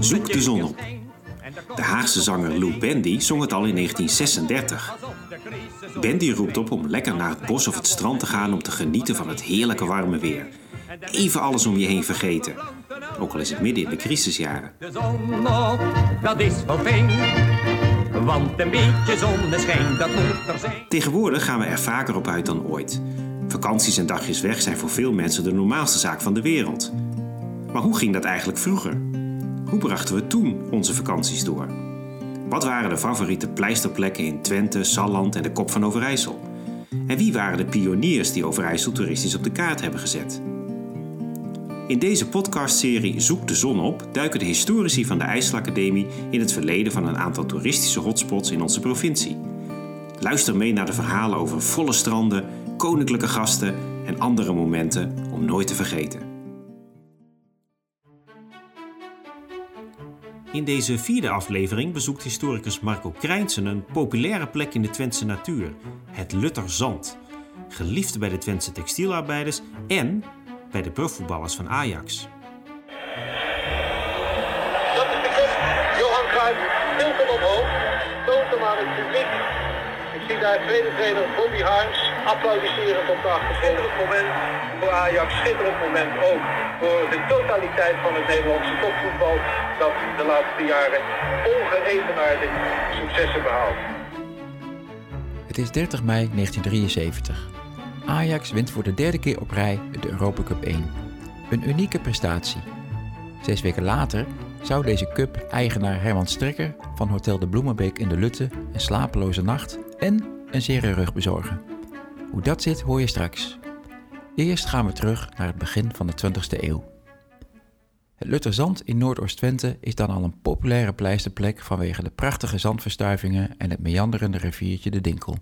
Zoek de zon op. De Haagse zanger Lou Bendy zong het al in 1936. Bendy roept op om lekker naar het bos of het strand te gaan om te genieten van het heerlijke warme weer. Even alles om je heen vergeten. Ook al is het midden in de crisisjaren. De zon op, dat is wel fijn. Want een beetje zonneschijn, dat moet er zijn. Tegenwoordig gaan we er vaker op uit dan ooit. Vakanties en dagjes weg zijn voor veel mensen de normaalste zaak van de wereld. Maar hoe ging dat eigenlijk vroeger? Hoe brachten we toen onze vakanties door? Wat waren de favoriete pleisterplekken in Twente, Salland en de Kop van Overijssel? En wie waren de pioniers die Overijssel toeristisch op de kaart hebben gezet? In deze podcastserie Zoek de zon op duiken de historici van de IJsselacademie in het verleden van een aantal toeristische hotspots in onze provincie. Luister mee naar de verhalen over volle stranden, koninklijke gasten en andere momenten om nooit te vergeten. In deze vierde aflevering bezoekt historicus Marco Krijnsen een populaire plek in de Twentse natuur, het Lutterzand. Geliefd bij de Twentse textielarbeiders en bij de profvoetballers van Ajax. Dat is de. Johan Cruijff tilt hem omhoog. Toont hem aan het publiek. Ik zie daar tweede trainer Bobby Harms applaudisserend op de achtergrond. Schitterend moment voor Ajax. Schitterend moment ook voor de totaliteit van het Nederlandse topvoetbal. Dat de laatste jaren ongeëvenaarde successen behaalt. Het is 30 mei 1973. Ajax wint voor de derde keer op rij de Europa Cup 1. Een unieke prestatie. Zes weken later zou deze cup eigenaar Herman Strekker van Hotel de Bloemenbeek in de Lutte een slapeloze nacht en een zere rug bezorgen. Hoe dat zit hoor je straks. Eerst gaan we terug naar het begin van de 20e eeuw. Het Lutterzand in Noordoost-Twente is dan al een populaire pleisterplek vanwege de prachtige zandverstuivingen en het meanderende riviertje de Dinkel.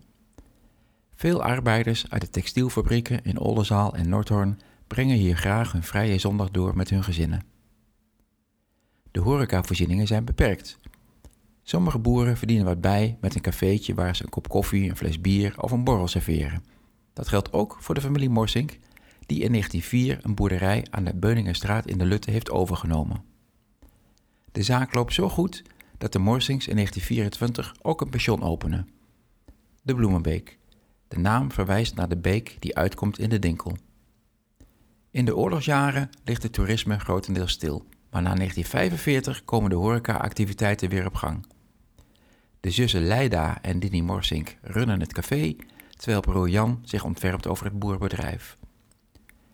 Veel arbeiders uit de textielfabrieken in Oldenzaal en Noordhoorn brengen hier graag hun vrije zondag door met hun gezinnen. De horecavoorzieningen zijn beperkt. Sommige boeren verdienen wat bij met een cafeetje waar ze een kop koffie, een fles bier of een borrel serveren. Dat geldt ook voor de familie Morsink, die in 1904 een boerderij aan de Beuningenstraat in de Lutte heeft overgenomen. De zaak loopt zo goed dat de Morsinks in 1924 ook een pension openen. De Bloemenbeek, de naam verwijst naar de beek die uitkomt in de Dinkel. In de oorlogsjaren ligt het toerisme grotendeels stil, maar na 1945 komen de horeca-activiteiten weer op gang. De zussen Leida en Dini Morsink runnen het café, terwijl broer Jan zich ontwerpt over het boerbedrijf.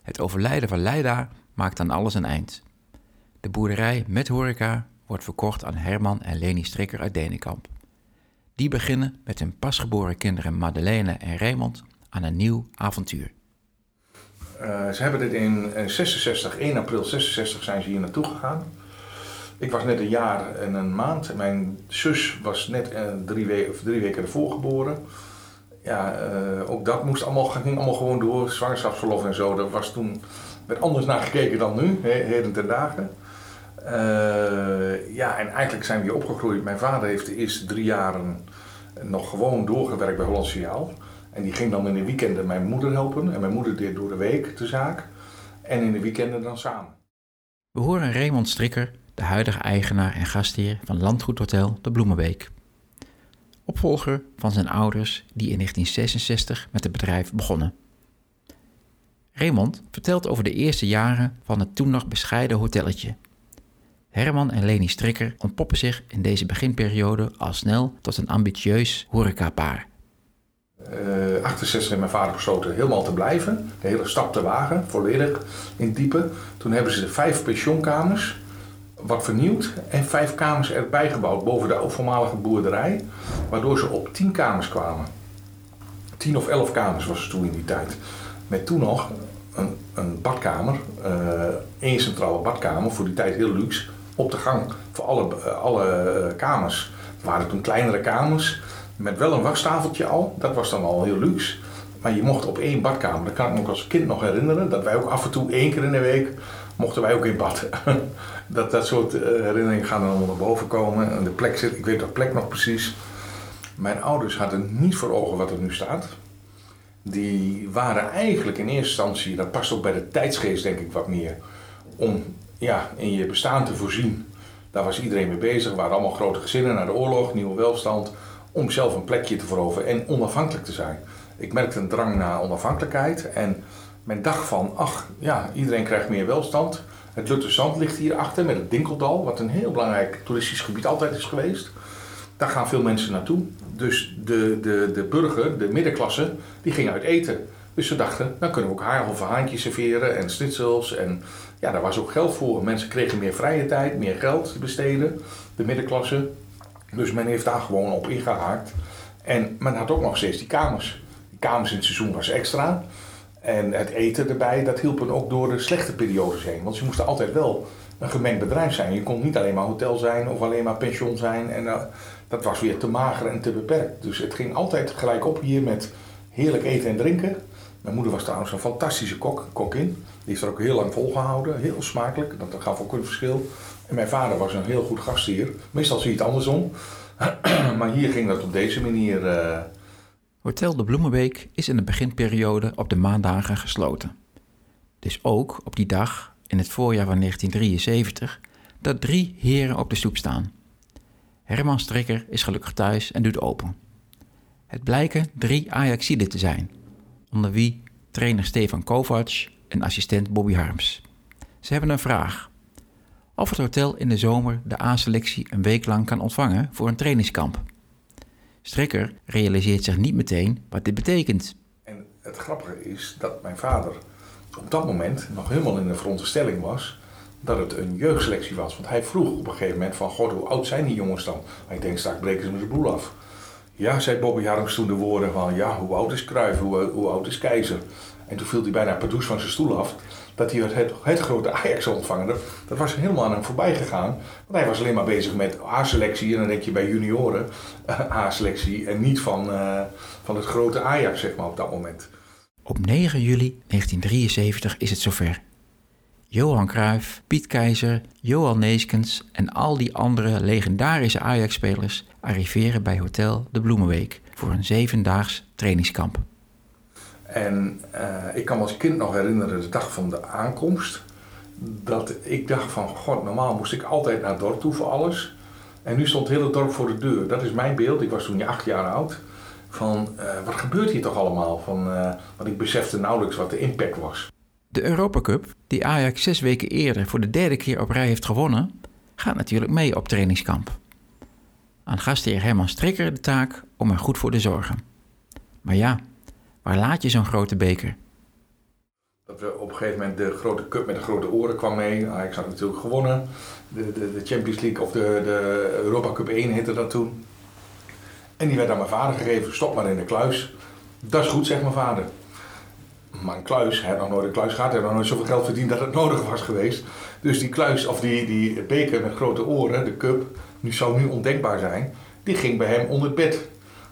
Het overlijden van Leida maakt aan alles een eind. De boerderij met horeca wordt verkocht aan Herman en Leni Strikker uit Denenkamp. Die beginnen met hun pasgeboren kinderen Madeleine en Raymond aan een nieuw avontuur. Uh, ze hebben dit in 66, 1 april 66 zijn ze hier naartoe gegaan. Ik was net een jaar en een maand. Mijn zus was net uh, drie, we drie weken ervoor geboren. Ja, uh, ook dat moest allemaal, ging allemaal gewoon door. Zwangerschapsverlof en zo. Dat was toen werd anders naar gekeken dan nu, heden ten dagen. Uh, ja, en eigenlijk zijn we hier opgegroeid. Mijn vader heeft de eerste drie jaren nog gewoon doorgewerkt bij Holland Signaal. En die ging dan in de weekenden mijn moeder helpen. En mijn moeder deed door de week de zaak. En in de weekenden dan samen. We horen Raymond Strikker, de huidige eigenaar en gastheer van Landgoedhotel de Bloemenbeek. Opvolger van zijn ouders die in 1966 met het bedrijf begonnen. Raymond vertelt over de eerste jaren van het toen nog bescheiden hotelletje Herman en Leni Strikker ontpoppen zich in deze beginperiode al snel tot een ambitieus horecapaar. Uh, 68 heeft mijn vader besloten helemaal te blijven, de hele stap te wagen, volledig in diepe. Toen hebben ze de vijf pensionkamers wat vernieuwd en vijf kamers erbij gebouwd boven de voormalige boerderij, waardoor ze op tien kamers kwamen. Tien of elf kamers was het toen in die tijd. Met toen nog een, een badkamer, uh, één centrale badkamer, voor die tijd heel luxe, op de gang voor alle, eh, alle eh, kamers. Het waren toen kleinere kamers met wel een waschtafeltje al. Dat was dan al heel luxe. Maar je mocht op één badkamer. Dat kan ik me ook als kind nog herinneren. Dat wij ook af en toe één keer in de week mochten wij ook in bad. dat, dat soort eh, herinneringen gaan dan allemaal naar boven komen. En de plek zit, ik weet dat plek nog precies. Mijn ouders hadden niet voor ogen wat er nu staat. Die waren eigenlijk in eerste instantie, dat past ook bij de tijdsgeest denk ik wat meer, om ja, in je bestaan te voorzien. Daar was iedereen mee bezig. We waren allemaal grote gezinnen na de oorlog, nieuwe welstand. Om zelf een plekje te veroveren en onafhankelijk te zijn. Ik merkte een drang naar onafhankelijkheid. En men dacht van, ach ja, iedereen krijgt meer welstand. Het Lutterzand ligt hierachter met het Dinkeldal, wat een heel belangrijk toeristisch gebied altijd is geweest. Daar gaan veel mensen naartoe. Dus de, de, de burger, de middenklasse, die ging uit eten. Dus ze dachten, dan kunnen we ook halve haantjes serveren en schnitzels. En ja, daar was ook geld voor. Mensen kregen meer vrije tijd, meer geld te besteden, de middenklasse. Dus men heeft daar gewoon op ingehaakt. En men had ook nog steeds die kamers. Die kamers in het seizoen was extra. En het eten erbij, dat hielp ook door de slechte periodes heen. Want ze moesten altijd wel een gemengd bedrijf zijn. Je kon niet alleen maar hotel zijn of alleen maar pension zijn. En uh, dat was weer te mager en te beperkt. Dus het ging altijd gelijk op hier met heerlijk eten en drinken. Mijn moeder was trouwens een fantastische kok, kokin. Die heeft er ook heel lang volgehouden. Heel smakelijk, dat gaf ook een verschil. En mijn vader was een heel goed gastheer. Meestal zie je het andersom. maar hier ging dat op deze manier. Uh... Hotel de Bloemenbeek is in de beginperiode op de maandagen gesloten. Dus ook op die dag, in het voorjaar van 1973, dat drie heren op de stoep staan. Herman Strikker is gelukkig thuis en doet open. Het blijken drie Ajaxiden te zijn, onder wie trainer Stefan Kovac en assistent Bobby Harms. Ze hebben een vraag. Of het hotel in de zomer de A-selectie een week lang kan ontvangen voor een trainingskamp. Strikker realiseert zich niet meteen wat dit betekent. En het grappige is dat mijn vader op dat moment nog helemaal in de veronderstelling was dat het een jeugdselectie was. Want hij vroeg op een gegeven moment van, god, hoe oud zijn die jongens dan? Ik denk, straks breken ze me de boel af. Ja, zei Bobby Harms toen de woorden van, ja, hoe oud is Cruijff, hoe, hoe oud is Keizer? En toen viel hij bijna per douche van zijn stoel af. Dat hij het, het, grote Ajax ontvangen. Dat, dat was helemaal aan hem voorbij gegaan. Want hij was alleen maar bezig met A-selectie. En dan denk je bij junioren A-selectie. En niet van, uh, van het grote Ajax, zeg maar, op dat moment. Op 9 juli 1973 is het zover. Johan Cruijff, Piet Keizer, Johan Neeskens en al die andere legendarische Ajax-spelers arriveren bij Hotel de Bloemenweek voor een zevendaags trainingskamp. En uh, ik kan me als kind nog herinneren de dag van de aankomst. Dat ik dacht van, god, normaal moest ik altijd naar het dorp toe voor alles. En nu stond het hele dorp voor de deur. Dat is mijn beeld. Ik was toen acht jaar oud. Van, uh, wat gebeurt hier toch allemaal? Van, uh, want ik besefte nauwelijks wat de impact was. De Europa Cup, die Ajax zes weken eerder voor de derde keer op rij heeft gewonnen, gaat natuurlijk mee op trainingskamp. Aan gastheer Herman Strikker de taak om er goed voor te zorgen. Maar ja, waar laat je zo'n grote beker? Op een gegeven moment de grote cup met de grote oren kwam mee. Ajax had natuurlijk gewonnen. De, de, de Champions League of de, de Europa Cup 1 heette dat toen. En die werd aan mijn vader gegeven. Stop maar in de kluis. Dat is goed, zegt mijn vader. Maar een kluis, hij had nog nooit een kluis gehad, hij had nog nooit zoveel geld verdiend dat het nodig was geweest. Dus die kluis, of die, die beker met grote oren, de cup, nu zou nu ondenkbaar zijn, die ging bij hem onder het bed.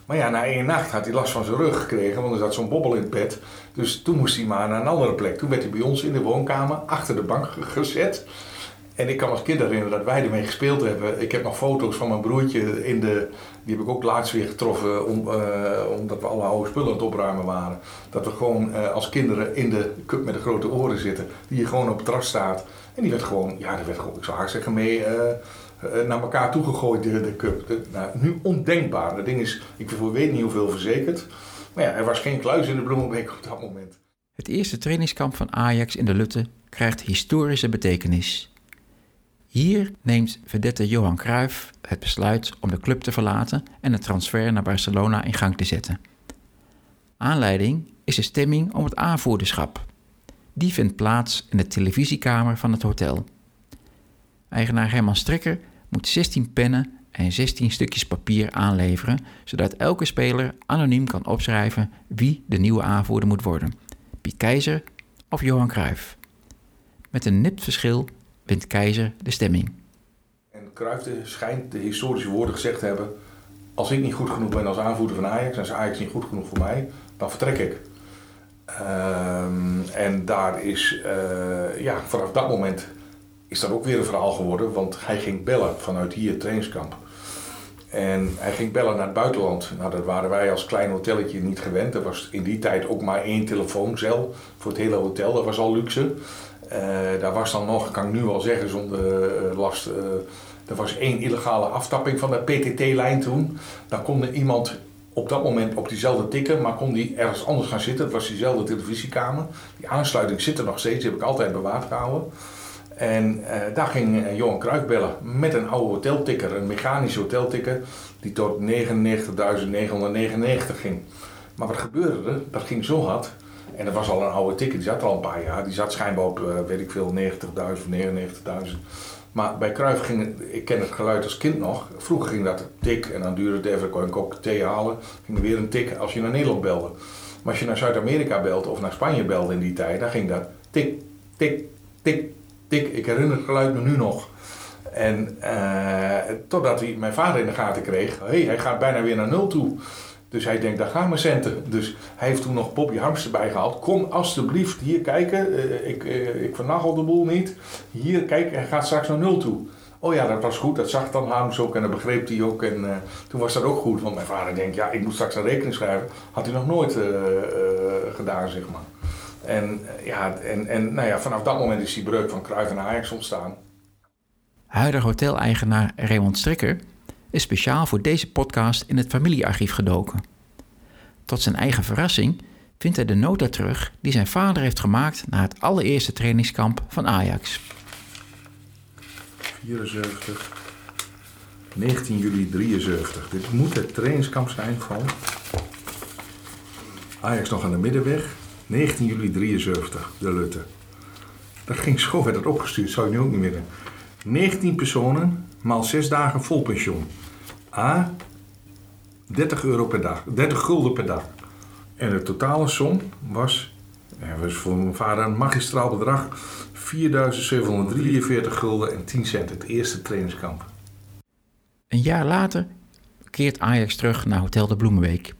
Maar ja, na één nacht had hij last van zijn rug gekregen, want er zat zo'n bobbel in het bed. Dus toen moest hij maar naar een andere plek. Toen werd hij bij ons in de woonkamer achter de bank gezet. En ik kan als kind herinneren dat wij ermee gespeeld hebben. Ik heb nog foto's van mijn broertje in de. Die heb ik ook laatst weer getroffen, om, uh, omdat we alle oude spullen aan het opruimen waren. Dat we gewoon uh, als kinderen in de cup met de grote oren zitten, die je gewoon op het terras staat. En die werd gewoon, ja, die werd gewoon, ik zou haar zeggen, mee uh, naar elkaar toegegooid, de, de cup. De, nou, nu ondenkbaar. Dat ding is, ik weet niet hoeveel verzekerd. Maar ja, er was geen kluis in de Bloemenbeek op dat moment. Het eerste trainingskamp van Ajax in de Lutte krijgt historische betekenis. Hier neemt vedette Johan Cruijff het besluit om de club te verlaten en een transfer naar Barcelona in gang te zetten. Aanleiding is de stemming om het aanvoerderschap. Die vindt plaats in de televisiekamer van het hotel. Eigenaar Herman Strikker moet 16 pennen en 16 stukjes papier aanleveren, zodat elke speler anoniem kan opschrijven wie de nieuwe aanvoerder moet worden: Piet Keizer of Johan Cruijff. Met een nipt verschil wint Keizer de stemming. En Cruijff schijnt de historische woorden gezegd te hebben... als ik niet goed genoeg ben als aanvoerder van Ajax... en is Ajax niet goed genoeg voor mij, dan vertrek ik. Um, en daar is, uh, ja, vanaf dat moment is dat ook weer een verhaal geworden... want hij ging bellen vanuit hier trainingskamp. En hij ging bellen naar het buitenland. Nou, dat waren wij als klein hotelletje niet gewend. Er was in die tijd ook maar één telefooncel voor het hele hotel. Dat was al luxe. Uh, daar was dan nog, kan ik nu wel zeggen zonder uh, last, uh, Er was één illegale aftapping van de PTT-lijn toen. Dan kon er iemand op dat moment op diezelfde tikken, maar kon die ergens anders gaan zitten. Het was diezelfde televisiekamer. Die aansluiting zit er nog steeds, die heb ik altijd bewaard gehouden. En eh, daar ging uh, Johan bellen met een oude hoteltikker, een mechanische hoteltikker, die tot 99.999 ging. Maar wat gebeurde er? Dat ging zo hard. En dat was al een oude tikker, die zat al een paar jaar. Die zat schijnbaar op, uh, weet ik veel, 90.000 of 99.000. Maar bij Cruijff ging ik ken het geluid als kind nog. Vroeger ging dat tik en dan duurde het even, kon je een kop thee halen. Ging er weer een tik als je naar Nederland belde. Maar als je naar Zuid-Amerika belde of naar Spanje belde in die tijd, dan ging dat tik, tik, tik, tik. Ik herinner het geluid me nu nog. En uh, totdat hij mijn vader in de gaten kreeg, hey, hij gaat bijna weer naar nul toe. Dus hij denkt, daar gaan mijn centen. Dus hij heeft toen nog Bobby Harms erbij gehaald. Kom alsjeblieft hier kijken. Uh, ik, uh, ik vernagel de boel niet. Hier, kijk, hij gaat straks naar nul toe. Oh ja, dat was goed. Dat zag dan Harms ook en dat begreep hij ook. En toen was dat ook goed. Want mijn vader denkt, ja, ik moet straks een rekening schrijven. Had hij nog nooit gedaan, zeg maar. En, ja, en, en nou ja, vanaf dat moment is die breuk van Cruijff en Ajax ontstaan. Huidig hoteleigenaar Raymond Strikker is speciaal voor deze podcast in het familiearchief gedoken. Tot zijn eigen verrassing vindt hij de nota terug die zijn vader heeft gemaakt na het allereerste trainingskamp van Ajax. 74, 19 juli 73. Dit moet het trainingskamp zijn van Ajax nog aan de middenweg. 19 juli 73, de Lutte. Dat ging zo, werd dat opgestuurd, zou je nu ook niet meer 19 personen, maal 6 dagen vol pensioen. A, 30 euro per dag, 30 gulden per dag. En de totale som was, ja, was voor mijn vader een magistraal bedrag, 4.743 gulden en 10 cent, het eerste trainingskamp. Een jaar later keert Ajax terug naar Hotel de Bloemenweek.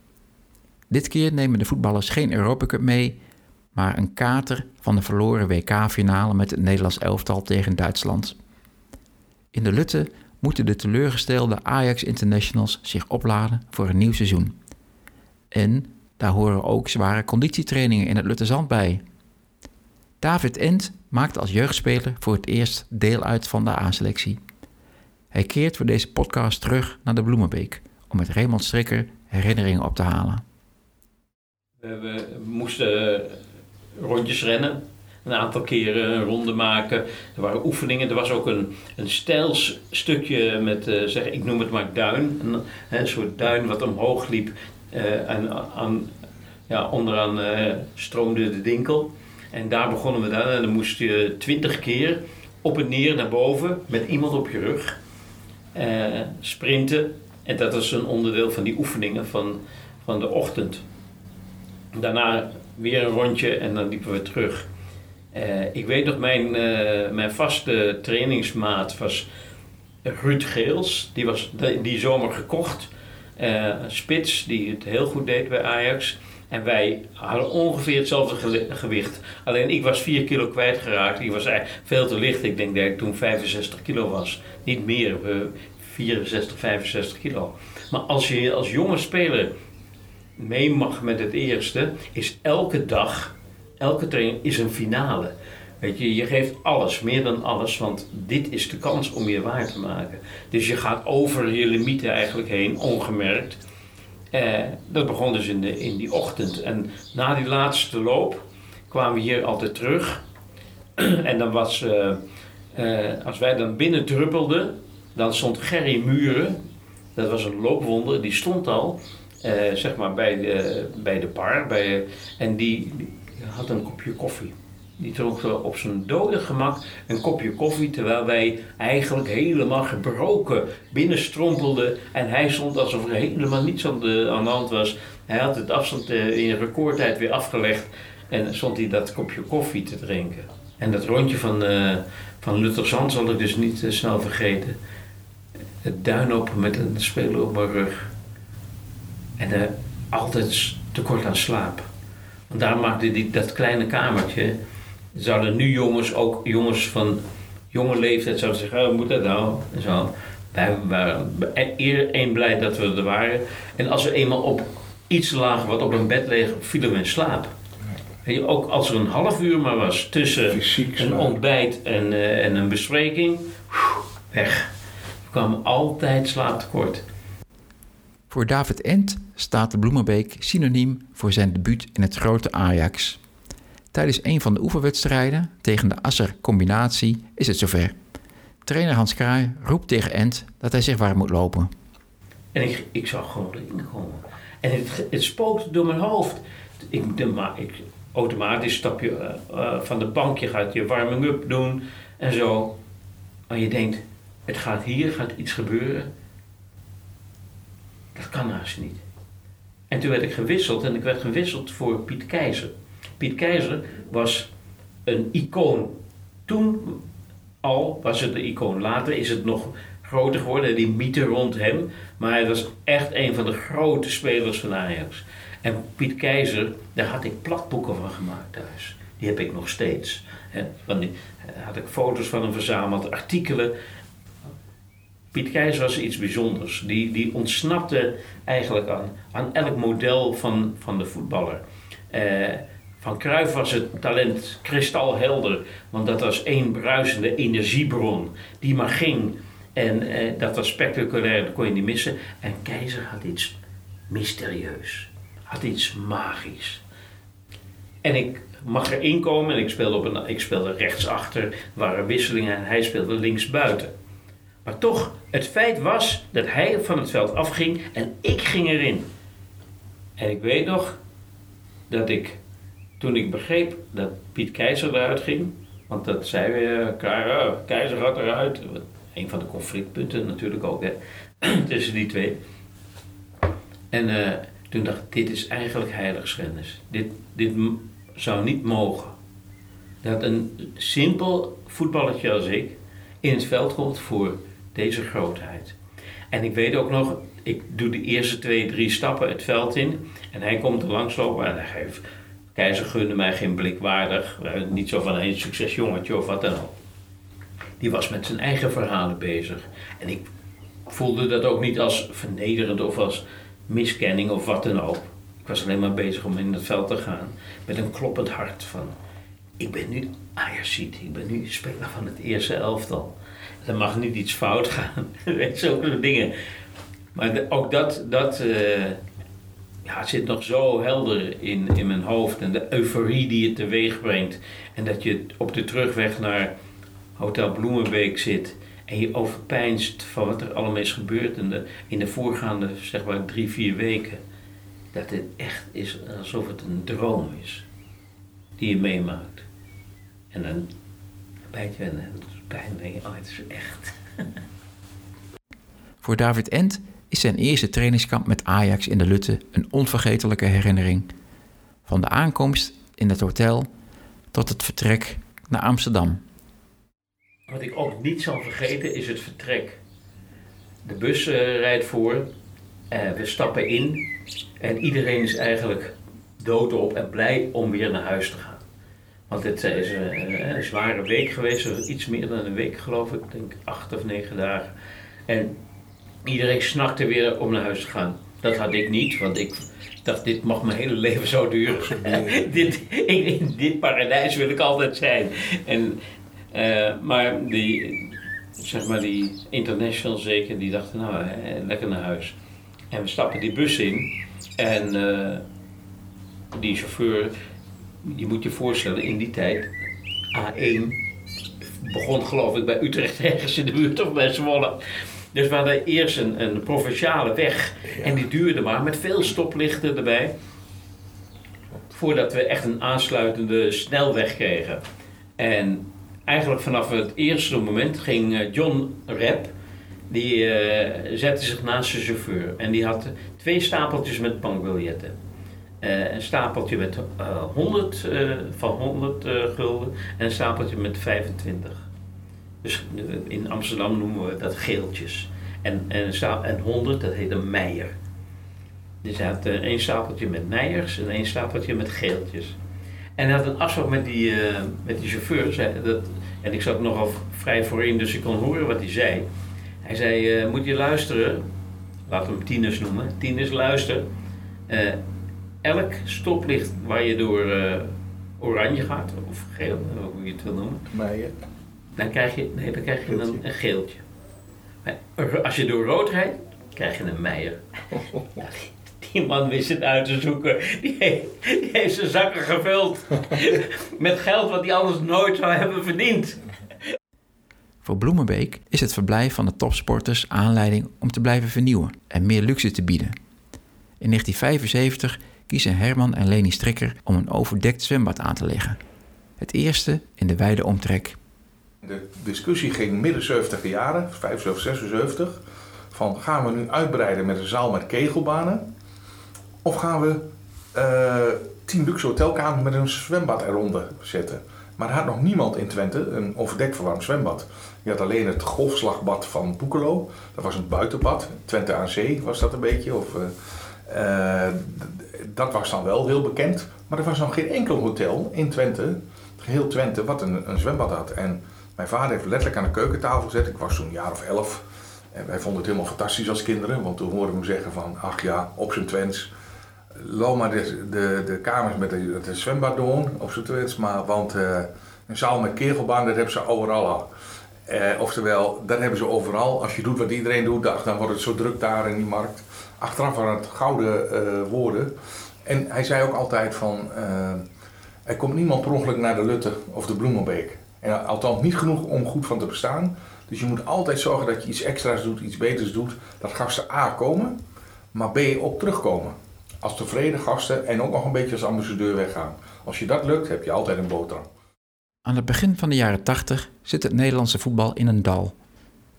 Dit keer nemen de voetballers geen Europa Cup mee, maar een kater van de verloren WK-finale met het Nederlands elftal tegen Duitsland. In de Lutte moeten de teleurgestelde Ajax Internationals zich opladen voor een nieuw seizoen. En daar horen ook zware conditietrainingen in het Luttezand bij. David Ent maakt als jeugdspeler voor het eerst deel uit van de A-selectie. Hij keert voor deze podcast terug naar de Bloemenbeek om met Raymond Strikker herinneringen op te halen. We moesten rondjes rennen een aantal keren een ronde maken. Er waren oefeningen. Er was ook een, een stijlstukje met, uh, zeg, ik noem het maar duin. Een, soort duin wat omhoog liep. En aan, ja, onderaan stroomde de dinkel. En daar begonnen we dan. En dan moest je twintig keer op en neer naar boven met iemand op je rug sprinten. En dat was een onderdeel van die oefeningen van, van de ochtend. Daarna weer een rondje en dan liepen we terug. Uh, ik weet nog, mijn, uh, mijn vaste trainingsmaat was Ruud Geels. Die was die, die zomer gekocht. Uh, spits, die het heel goed deed bij Ajax. En wij hadden ongeveer hetzelfde gewicht. Alleen ik was 4 kilo kwijtgeraakt. Die was eigenlijk veel te licht. Ik denk dat ik toen 65 kilo was. Niet meer, 64, 65 kilo. Maar als je als jonge speler mee mag met het eerste, is elke dag elke training is een finale. Weet je, je geeft alles, meer dan alles, want dit is de kans om je waar te maken. Dus je gaat over je limieten eigenlijk heen, ongemerkt. Eh, dat begon dus in, de, in die ochtend. En na die laatste loop kwamen we hier altijd terug. en dan was, uh, uh, als wij dan binnen druppelden, dan stond Gerry Muren, dat was een loopwonder, die stond al, zeg maar bij de, bij de bar. Bij, en die, had een kopje koffie. Die dronk op zijn dode gemak een kopje koffie, terwijl wij eigenlijk helemaal gebroken binnenstrompelden. En hij stond alsof er helemaal niets aan de, aan de hand was. Hij had het afstand eh, in recordtijd weer afgelegd en stond hij dat kopje koffie te drinken. En dat rondje van, uh, van Lutterzand zal ik dus niet snel vergeten. Het duin op met een speler op mijn rug. En uh, altijd tekort aan slaap. Daar maakte die, dat kleine kamertje. Zouden nu jongens, ook jongens van jonge leeftijd, zouden zeggen: oh, moet dat nou? En zo. Wij waren één blij dat we er waren. En als we eenmaal op iets lagen wat op een bed leeg, vielen we in slaap. je, ook als er een half uur maar was tussen een ontbijt en, uh, en een bespreking, weg. kwam altijd slaaptekort. Voor David Ent staat de Bloemenbeek synoniem voor zijn debuut in het grote Ajax. Tijdens een van de oefenwedstrijden tegen de Asser combinatie is het zover. Trainer Hans Kraai roept tegen Ent dat hij zich warm moet lopen. En ik, ik zag gewoon erin komen. En het, het spookte door mijn hoofd. Ik, de, ik, automatisch stap je uh, van de bank, je gaat je warming-up doen en zo. Maar je denkt, het gaat hier, gaat iets gebeuren. Dat kan haast niet. En toen werd ik gewisseld en ik werd gewisseld voor Piet Keizer. Piet Keizer was een icoon. Toen al was het een icoon. Later is het nog groter geworden, die mythe rond hem. Maar hij was echt een van de grote spelers van Ajax. En Piet Keizer, daar had ik platboeken van gemaakt thuis. Die heb ik nog steeds. Die, eh, had ik foto's van hem verzameld, artikelen. Piet Keizer was iets bijzonders. Die, die ontsnapte eigenlijk aan, aan elk model van, van de voetballer. Eh, van Cruijff was het talent kristalhelder, want dat was één bruisende energiebron die maar ging. En eh, dat was spectaculair, dat kon je niet missen. En Keizer had iets mysterieus, had iets magisch. En ik mag erin komen en ik speelde, op een, ik speelde rechtsachter, er waren wisselingen en hij speelde linksbuiten. Maar toch, het feit was dat hij van het veld afging en ik ging erin. En ik weet nog dat ik, toen ik begreep dat Piet Keizer eruit ging, want dat zei we, uh, Keizer gaat eruit. Een van de conflictpunten natuurlijk ook, hè, tussen die twee. En uh, toen dacht ik, dit is eigenlijk heiligschennis. Dit, dit zou niet mogen. Dat een simpel voetballetje als ik in het veld komt voor deze grootheid. En ik weet ook nog, ik doe de eerste twee, drie stappen het veld in. En hij komt er langslopen en hij geeft... Keizer gunde mij geen blik waardig. Niet zo van een succesjongetje of wat dan ook. Die was met zijn eigen verhalen bezig. En ik voelde dat ook niet als vernederend of als miskenning of wat dan ook. Ik was alleen maar bezig om in het veld te gaan. Met een kloppend hart van... Ik ben nu Ajaxiet. Ik ben nu speler van het eerste elftal er mag niet iets fout gaan. Zulke dingen. Maar ook dat, dat uh, ja, zit nog zo helder in, in mijn hoofd. En de euforie die het teweeg brengt. En dat je op de terugweg naar Hotel Bloemenbeek zit. En je overpijnst van wat er allemaal is gebeurd in de, in de voorgaande zeg maar drie, vier weken. Dat het echt is alsof het een droom is. Die je meemaakt. En dan bijt je en pijn denk oh, het is echt. Voor David Ent is zijn eerste trainingskamp met Ajax in de Lutte een onvergetelijke herinnering. Van de aankomst in het hotel tot het vertrek naar Amsterdam. Wat ik ook niet zal vergeten is het vertrek. De bus uh, rijdt voor, uh, we stappen in en iedereen is eigenlijk doodop en blij om weer naar huis te gaan. Want het is een, een zware week geweest, iets meer dan een week geloof ik, ik denk acht of negen dagen. En iedereen snakte weer om naar huis te gaan. Dat had ik niet, want ik dacht, dit mag mijn hele leven zo duren. dit, in, dit paradijs wil ik altijd zijn. En, uh, maar die, zeg maar die international zeker, die dachten, nou, lekker naar huis. En we stappen die bus in en uh, die chauffeur je moet je voorstellen, in die tijd, A1 begon geloof ik bij Utrecht ergens in de buurt of bij Zwolle. Dus we hadden eerst een, een provinciale weg en die duurde maar met veel stoplichten erbij. Voordat we echt een aansluitende snelweg kregen. En eigenlijk vanaf het eerste moment ging eh, John Rep, die uh, zette zich naast zijn chauffeur. En die had twee stapeltjes met bankbiljetten. Uh, een stapeltje met uh, eh, 100 uh, eh, van 100 gulden en een stapeltje met 25. Dus in Amsterdam noemen we dat geeltjes. En, en, en 100, dat heet een meijer. Dus hij had één stapeltje met meijers en één stapeltje met geeltjes. En hij had een afspraak met die, met die chauffeur. Dat, en ik zat nogal vrij voorin, dus ik kon horen wat hij zei. Hij zei, moet je luisteren, laten we hem tieners noemen. Tieners, luister elk stoplicht waar je door uh, oranje gaat, of geel, hoe je het wil noemen, dan krijg je, nee, dan krijg je een, een geeltje. Maar als je door rood rijdt, krijg je een meier. Ja, die man wist het uit te zoeken. Die heeft, die heeft zijn zakken gevuld met geld wat hij anders nooit zou hebben verdiend. Voor Bloemenbeek is het verblijf van de topsporters aanleiding om te blijven vernieuwen en meer luxe te bieden. In 1975 kiezen Herman en Leni Strikker om een overdekt zwembad aan te leggen. Het eerste in de wijde omtrek. De discussie ging midden 70 jaren, 75, 76, van gaan we nu uitbreiden met een zaal met kegelbanen of gaan we uh, tien luxe hotelkamers met een zwembad eronder zetten. Maar er had nog niemand in Twente een overdekt verwarmd zwembad. Je had alleen het golfslagbad van Boekelo. Dat was een buitenbad. Twente aan zee was dat een beetje. Of, uh, dat was dan wel heel bekend. Maar er was nog geen enkel hotel in Twente, geheel Twente, wat een, een zwembad had. En mijn vader heeft letterlijk aan de keukentafel gezet. Ik was toen een jaar of elf. En wij vonden het helemaal fantastisch als kinderen. Want toen hoorden we hem zeggen van, ach ja, op zijn Twents. Loop maar de, de, de kamers met het zwembad doen, op zijn Twents. Maar, want uh, een zaal met kegelbaan, dat hebben ze overal al. Uh, oftewel, dat hebben ze overal. Als je doet wat iedereen doet, dan wordt het zo druk daar in die markt. Achteraf waren het gouden uh, woorden. En hij zei ook altijd van, er komt niemand per ongeluk naar de Lutte of de Bloemenbeek. En althans niet genoeg om goed van te bestaan. Dus je moet altijd zorgen dat je iets extra's doet, iets beters doet. Dat gasten A komen, maar B ook terugkomen. Als tevreden gasten en ook nog een beetje als ambassadeur weggaan. Als je dat lukt, heb je altijd een boterham. Aan het begin van de jaren 80 zit het Nederlandse voetbal in een dal.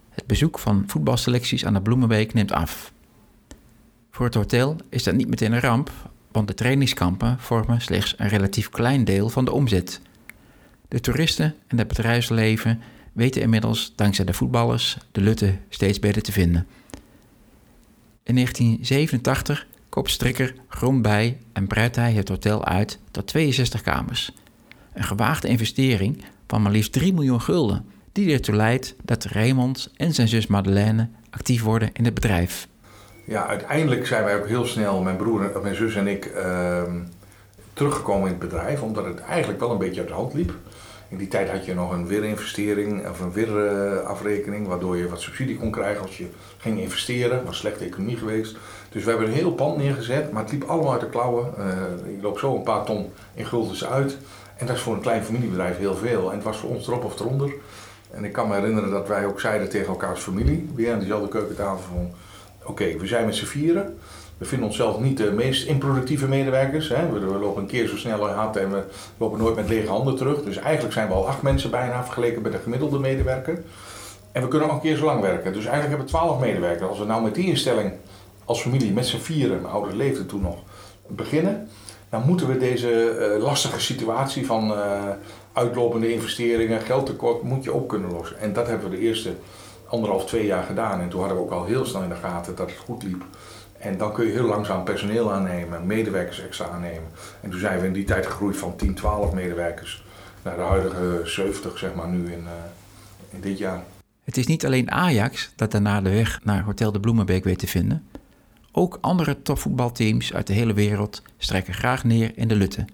Het bezoek van voetbalselecties aan de Bloemenbeek neemt af. Voor het hotel is dat niet meteen een ramp, want de trainingskampen vormen slechts een relatief klein deel van de omzet. De toeristen en het bedrijfsleven weten inmiddels dankzij de voetballers de Lutte steeds beter te vinden. In 1987 koopt Strikker grond bij en breidt hij het hotel uit tot 62 kamers. Een gewaagde investering van maar liefst 3 miljoen gulden, die ertoe leidt dat Raymond en zijn zus Madeleine actief worden in het bedrijf. Ja, uiteindelijk zijn wij ook heel snel, mijn broer, mijn zus en ik, uh, teruggekomen in het bedrijf, omdat het eigenlijk wel een beetje uit de hand liep. In die tijd had je nog een weerinvestering of een weerafrekening, waardoor je wat subsidie kon krijgen als je ging investeren. Was slechte economie geweest. Dus we hebben een heel pand neergezet, maar het liep allemaal uit de klauwen. Uh, ik loop zo een paar ton in guldens uit. En dat is voor een klein familiebedrijf heel veel. En het was voor ons erop of eronder. En ik kan me herinneren dat wij ook zeiden tegen elkaar als familie, weer aan diezelfde keukentafel van, oké, we zijn met z'n vieren. We vinden onszelf niet de meest improductieve medewerkers. Hè. We, lopen een keer zo snel hard en we lopen nooit met lege handen terug. Dus eigenlijk zijn we al acht mensen bijna vergeleken met de gemiddelde medewerker. En we kunnen ook een keer zo lang werken. Dus eigenlijk hebben we twaalf medewerkers. Als we nou met die instelling als familie met z'n vieren, mijn ouders leefden toen nog, beginnen, dan moeten we deze uh, lastige situatie van uh, uitlopende investeringen, geldtekort, moet je op kunnen lossen. En dat hebben we de eerste anderhalf, twee jaar gedaan. En toen hadden we ook al heel snel in de gaten dat het goed liep. En dan kun je heel langzaam personeel aannemen, medewerkers extra aannemen. En toen zijn we in die tijd gegroeid van 10, 12 medewerkers naar de huidige 70, zeg maar, nu in, uh, in dit jaar. Het is niet alleen Ajax dat daarna de weg naar Hotel de Bloemenbeek weet te vinden. Ook andere topvoetbalteams uit de hele wereld strijken graag neer in de Lutte.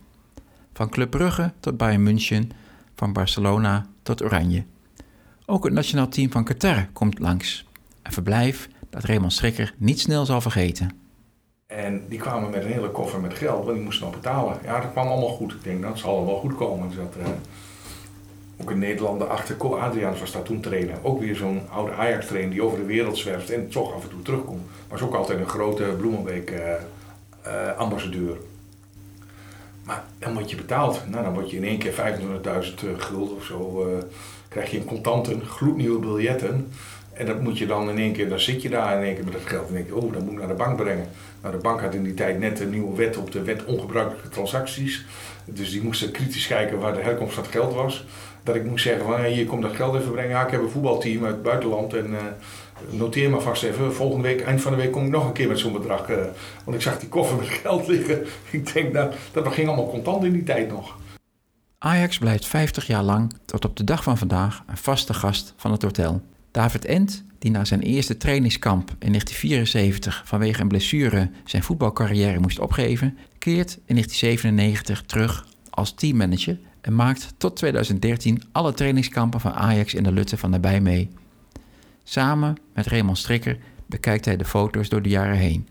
Van Club Brugge tot Bayern München, van Barcelona tot Oranje. Ook het nationaal team van Qatar komt langs. Een verblijf dat Raymond Strikker niet snel zal vergeten. En die kwamen met een hele koffer met geld, want die moesten nog betalen. Ja, dat kwam allemaal goed. Ik denk, dat zal wel goed komen. Dus dat, uh, ook een Nederlander achter Co Adriaans was daar toen trainer. Ook weer zo'n oude Ajax-trainer die over de wereld zwerft en toch af en toe terugkomt. Was ook altijd een grote Bloemenbeek-ambassadeur. Uh, uh, maar dan word je betaald. Nou, dan word je in één keer 25.000 gulden of zo. krijg je in contanten, gloednieuwe biljetten. En dat moet je dan in één keer, dan zit je daar in één keer met dat geld. En denk je, oh, dat moet ik naar de bank brengen. Nou, de bank had in die tijd net een nieuwe wet op de wet ongebruikelijke transacties. Dus die moesten kritisch kijken waar de herkomst van het geld was. Dat ik moest zeggen van, hey, hier komt dat geld even brengen. Ik heb een voetbalteam uit het buitenland en noteer maar vast even. Volgende week, eind van de week kom ik nog een keer met zo'n bedrag. Uh, want ik zag die koffer met geld liggen. Ik denk, nou, dat ging allemaal contant in die tijd nog. Ajax blijft 50 jaar lang tot op de dag van vandaag een vaste gast van het hotel. David Ent, die na zijn eerste trainingskamp in 1974 vanwege een blessure zijn voetbalcarrière moest opgeven, keert in 1997 terug als teammanager en maakt tot 2013 alle trainingskampen van Ajax in de Lutte van nabij mee. Samen met Raymond Strikker bekijkt hij de foto's door de jaren heen.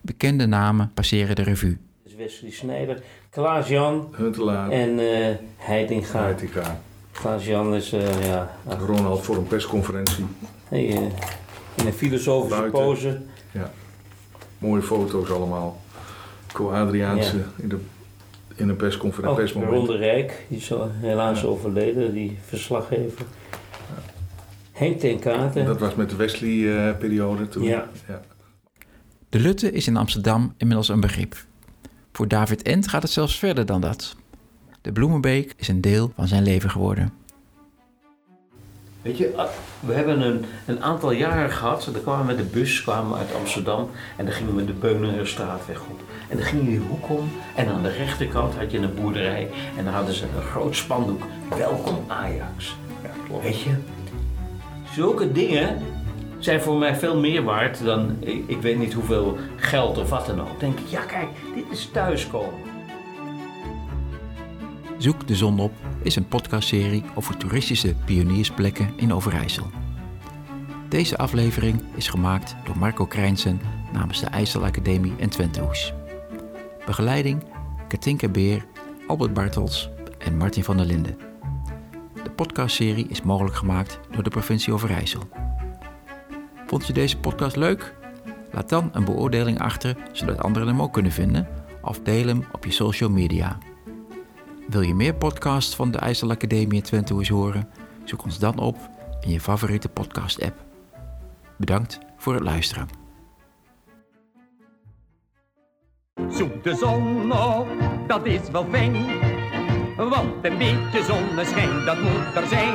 Bekende namen passeren de revue. Dus Wesley Snijder, Klaas-Jan Huntelaar, en eh Heitinga. Heitinga, Klaas-Jan is, eh, ja, Ronald voor een persconferentie. hey, eh, in een filosofische Buiten. pose. Ja. Mooie foto's allemaal. Co Adriaanse Ja. in, de, in een persconferentie. Oh, persmoment. Ron de Rijk, die is zo helaas Ja. overleden, die verslaggever. Henk ten Katen. Dat was met de Wesley-periode toen. Ja. De Lutte is in Amsterdam inmiddels een begrip. Voor David Ent gaat het zelfs verder dan dat. De Bloemenbeek is een deel van zijn leven geworden. Weet je, ah, we hebben een, een aantal jaren gehad. Dan kwamen we met de bus kwamen we uit Amsterdam en dan gingen we de Beuningerstraatweg op. En dan ging je die hoek om en aan de rechterkant had je een boerderij en dan hadden ze een groot spandoek. Welkom Ajax. Ja, klopt. Weet je, zulke dingen zijn voor mij veel meer waard dan ik, weet niet hoeveel geld of wat dan ook. Denk ik, ja kijk, dit is thuiskomen. Zoek de zon op is een podcastserie over toeristische pioniersplekken in Overijssel. Deze aflevering is gemaakt door Marco Krijnsen namens de IJsselacademie en Twentehoes. Begeleiding Katinka Beer, Albert Bartels en Martin van der Linden. De podcastserie is mogelijk gemaakt door de provincie Overijssel. Vond je deze podcast leuk? Laat dan een beoordeling achter zodat anderen hem ook kunnen vinden of deel hem op je social media. Wil je meer podcasts van de IJsselacademie in Twentehoes horen? Zoek ons dan op in je favoriete podcast-app. Bedankt voor het luisteren. Zoek de zon op, dat is wel fijn. Want een beetje zonneschijn, dat moet er zijn.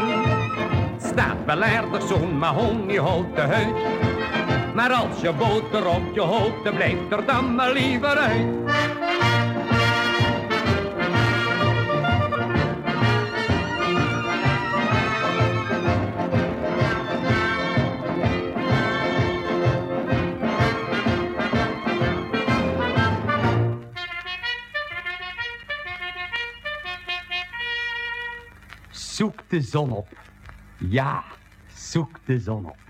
Staat wel aardig zo'n mahoniehouten huid. Maar als je boter op je hoofd, dan blijft er dan maar liever uit. De zon op. Ja, zoek de zon op.